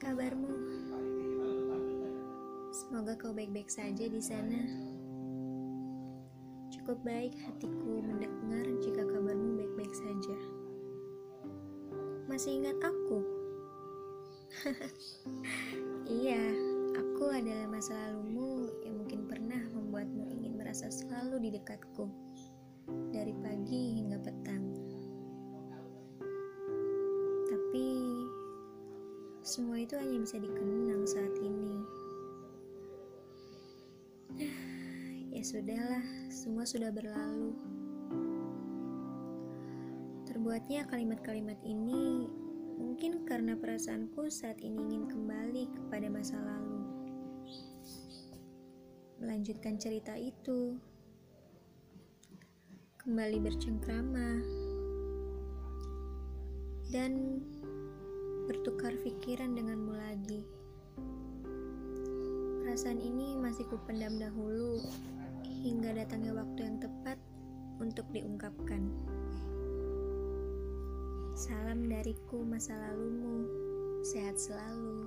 kabarmu? Semoga kau baik-baik saja di sana. Cukup baik hatiku mendengar jika kabarmu baik-baik saja. Masih ingat aku? iya, aku adalah masa lalumu yang mungkin pernah membuatmu ingin merasa selalu di dekatku. Semua itu hanya bisa dikenang saat ini. Ya sudahlah, semua sudah berlalu. Terbuatnya kalimat-kalimat ini mungkin karena perasaanku saat ini ingin kembali kepada masa lalu. Melanjutkan cerita itu. Kembali bercengkrama. Dan bertukar pikiran denganmu lagi. Perasaan ini masih kupendam dahulu hingga datangnya waktu yang tepat untuk diungkapkan. Salam dariku masa lalumu, sehat selalu.